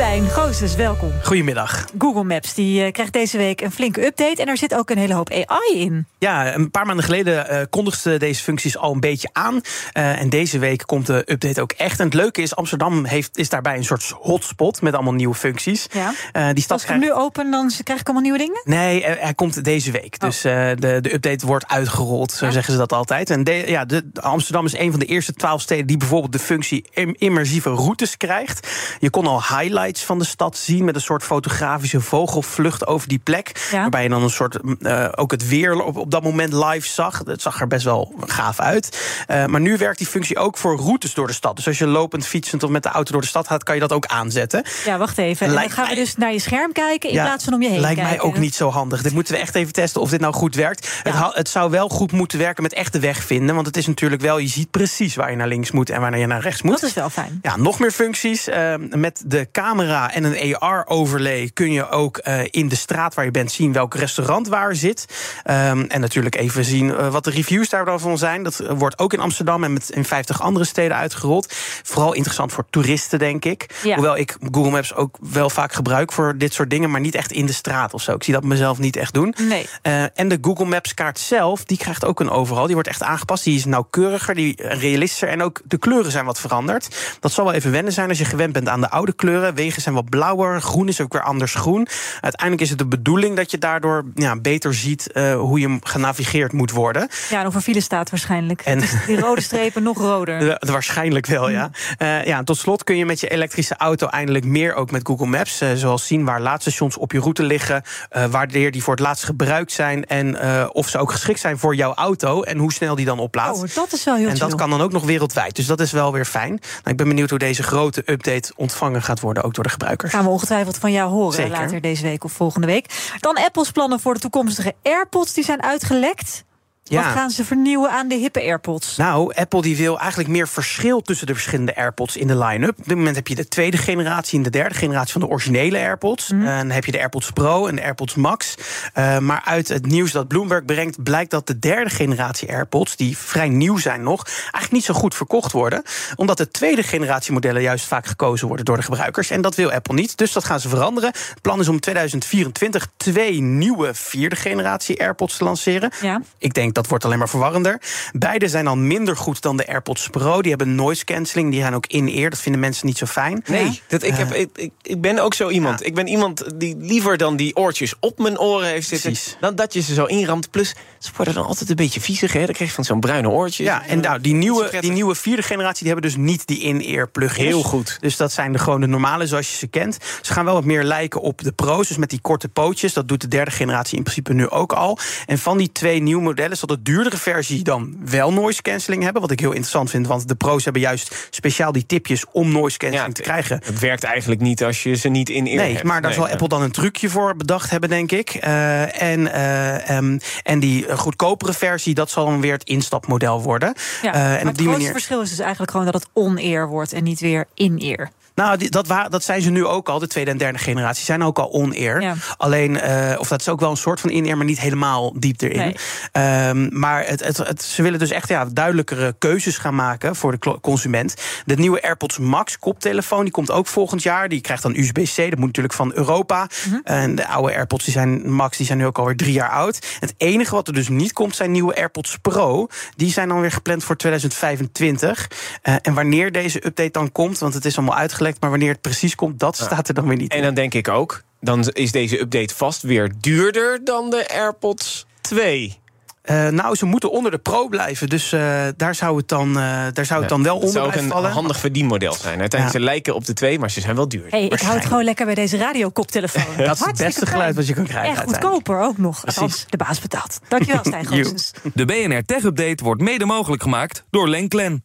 Stijn Goossens, welkom. Goedemiddag. Google Maps die uh, krijgt deze week een flinke update en er zit ook een hele hoop AI in. Ja, een paar maanden geleden uh, kondigden deze functies al een beetje aan. Uh, en deze week komt de update ook echt. En het leuke is, Amsterdam heeft, is daarbij een soort hotspot met allemaal nieuwe functies. Ja. die stad Als ik hem nu open, dan krijg ik allemaal nieuwe dingen? Nee, hij komt deze week. Oh. Dus de, de update wordt uitgerold, zo ja. zeggen ze dat altijd. En de, ja, de, Amsterdam is een van de eerste twaalf steden die bijvoorbeeld de functie immersieve routes krijgt. Je kon al highlights van de stad zien met een soort fotografische vogelvlucht over die plek. Waarbij je dan een soort uh, ook het weer op, op dat moment live zag. Dat zag er best wel gaaf uit. Uh, maar nu werkt die functie ook voor routes door de stad. Dus als je lopend, fietsend of met de auto door de stad gaat, kan je dat ook aanzetten. Ja, wacht even. En dan gaan we dus naar je scherm kijken in ja, plaats van om je heen lijkt kijken. mij ook niet zo handig. Dit moeten we echt even testen of dit nou goed werkt. Ja. Het, het, zou wel goed moeten werken met echte weg vinden. Want het is natuurlijk wel, je ziet precies waar je naar links moet en waar je naar rechts moet. Dat is wel fijn. Ja, nog meer functies. Uh, met de camera en een AR-overlay kun je ook uh, in de straat waar je bent zien welk restaurant waar zit. Um, en natuurlijk even zien uh, wat de reviews daarvan zijn. Dat wordt ook in Amsterdam en met in 50 andere steden uitgerold. Vooral interessant voor toeristen, denk ik. Ja. Hoewel ik Google Maps ook wel vaak gebruik voor dit soort dingen, maar niet echt in de straat of zo. Ik zie dat mezelf niet echt doen. Nee. Uh, en de Google Maps kaart zelf, die krijgt ook een overal. Die wordt echt aangepast. Die is nauwkeuriger, die realistischer. En ook de kleuren zijn wat veranderd. Dat zal wel even wennen zijn als je gewend bent aan de oude kleuren. Wegen zijn wat blauwer, groen is ook weer anders groen. Uiteindelijk is het de bedoeling dat je daardoor ja, beter ziet uh, hoe je genavigeerd moet worden. Ja, en over file staat waarschijnlijk. En die rode strepen nog roder. Ja, waarschijnlijk wel, ja. Uh, ja. Tot slot kun je met je elektrische auto eindelijk meer ook met Google Maps. Uh, zoals zien waar laadstations op je route liggen. wanneer die voor het laatst gebruikt zijn. En of ze ook geschikt zijn voor jouw auto. En hoe snel die dan oplaadt. Oh, dat is wel heel En dat kan dan ook nog wereldwijd. Dus dat is wel weer fijn. Nou, ik ben benieuwd hoe deze grote update ontvangen gaat worden. Ook door de gebruikers. Gaan we ongetwijfeld van jou horen Zeker. later deze week of volgende week. Dan Apple's plannen voor de toekomstige AirPods die zijn uitgelekt. Ja. Wat gaan ze vernieuwen aan de hippe AirPods? Nou, Apple die wil eigenlijk meer verschil tussen de verschillende AirPods in de line-up. Op dit moment heb je de tweede generatie en de derde generatie van de originele AirPods. Mhm. En dan heb je de AirPods Pro en de AirPods Max. Uh, maar uit het nieuws dat Bloomberg brengt, blijkt dat de derde generatie AirPods, die vrij nieuw zijn nog, eigenlijk niet zo goed verkocht worden. Omdat de tweede generatie modellen juist vaak gekozen worden door de gebruikers. En dat wil Apple niet. Dus dat gaan ze veranderen. Het plan is om 2024 twee nieuwe vierde generatie AirPods te lanceren. Ja. Ik denk dat dat wordt alleen maar verwarrender. Beide zijn al minder goed dan de AirPods Pro. Die hebben noise cancelling, die zijn ook in-ear. Dat vinden mensen niet zo fijn. Nee, dat, ik, heb, ik, ik, ik ben ook zo iemand. Ja. Ik ben iemand die liever dan die oortjes op mijn oren heeft zitten... Precies. dan dat je ze zo inramt. Plus, ze worden dan altijd een beetje viezig. Hè? Dan krijg je van zo'n bruine oortje. Ja, en nou, die nieuwe, die nieuwe vierde generatie... die hebben dus niet die in-ear plugins. Heel goed. Dus dat zijn de gewoon de normale zoals je ze kent. Ze gaan wel wat meer lijken op de Pro's. Dus met die korte pootjes. Dat doet de derde generatie in principe nu ook al. En van die twee nieuwe modellen de duurdere versie dan wel noise cancelling hebben. Wat ik heel interessant vind, want de pro's hebben juist speciaal die tipjes om noise cancelling te krijgen. Het werkt eigenlijk niet als je ze niet in ear Nee, hebt. maar daar Nee, zal ja. Apple dan een trucje voor bedacht hebben, denk ik. Uh, en, uh, um, en die goedkopere versie, dat zal dan weer het instapmodel worden. Ja, Uh, maar en het op die grootste manier. verschil is dus eigenlijk gewoon dat het on-ear wordt en niet weer in-ear. Nou, die- dat, dat zijn ze nu ook al. De tweede en derde generatie zijn ook al on-air. Ja. Alleen, eh, of dat is ook wel een soort van in-air, maar niet helemaal diep erin. Nee. Ehm, maar het, het, het- ze willen dus echt ja, duidelijkere keuzes gaan maken voor de consument. De nieuwe AirPods Max koptelefoon, die komt ook volgend jaar. Die krijgt dan USB-C, dat moet natuurlijk van Europa. Mhm. En de oude AirPods die zijn, Max die zijn nu ook alweer drie jaar oud. Het enige wat er dus niet komt, zijn nieuwe AirPods Pro. Die zijn dan weer gepland voor 2025. Eh, en wanneer deze update dan komt, want het is allemaal maar wanneer het precies komt, dat staat er dan weer niet En in. dan denk ik ook, dan is deze update vast weer duurder dan de AirPods 2. Eh, nou, ze moeten onder de Pro blijven. Dus eh, daar zou het dan, eh, daar zou het dan wel Het onder zou ook een vallen. handig verdienmodel zijn. Uiteindelijk, Ja. ze lijken op de twee, maar ze zijn wel duur. Hey, ik hou het gewoon lekker bij deze radiokoptelefoon. Dat is het beste geluid wat je kan krijgen. En goedkoper ook nog. Althans, de baas betaalt. Dankjewel, Stijn. De BNR Tech Update wordt mede mogelijk gemaakt door Lenklen.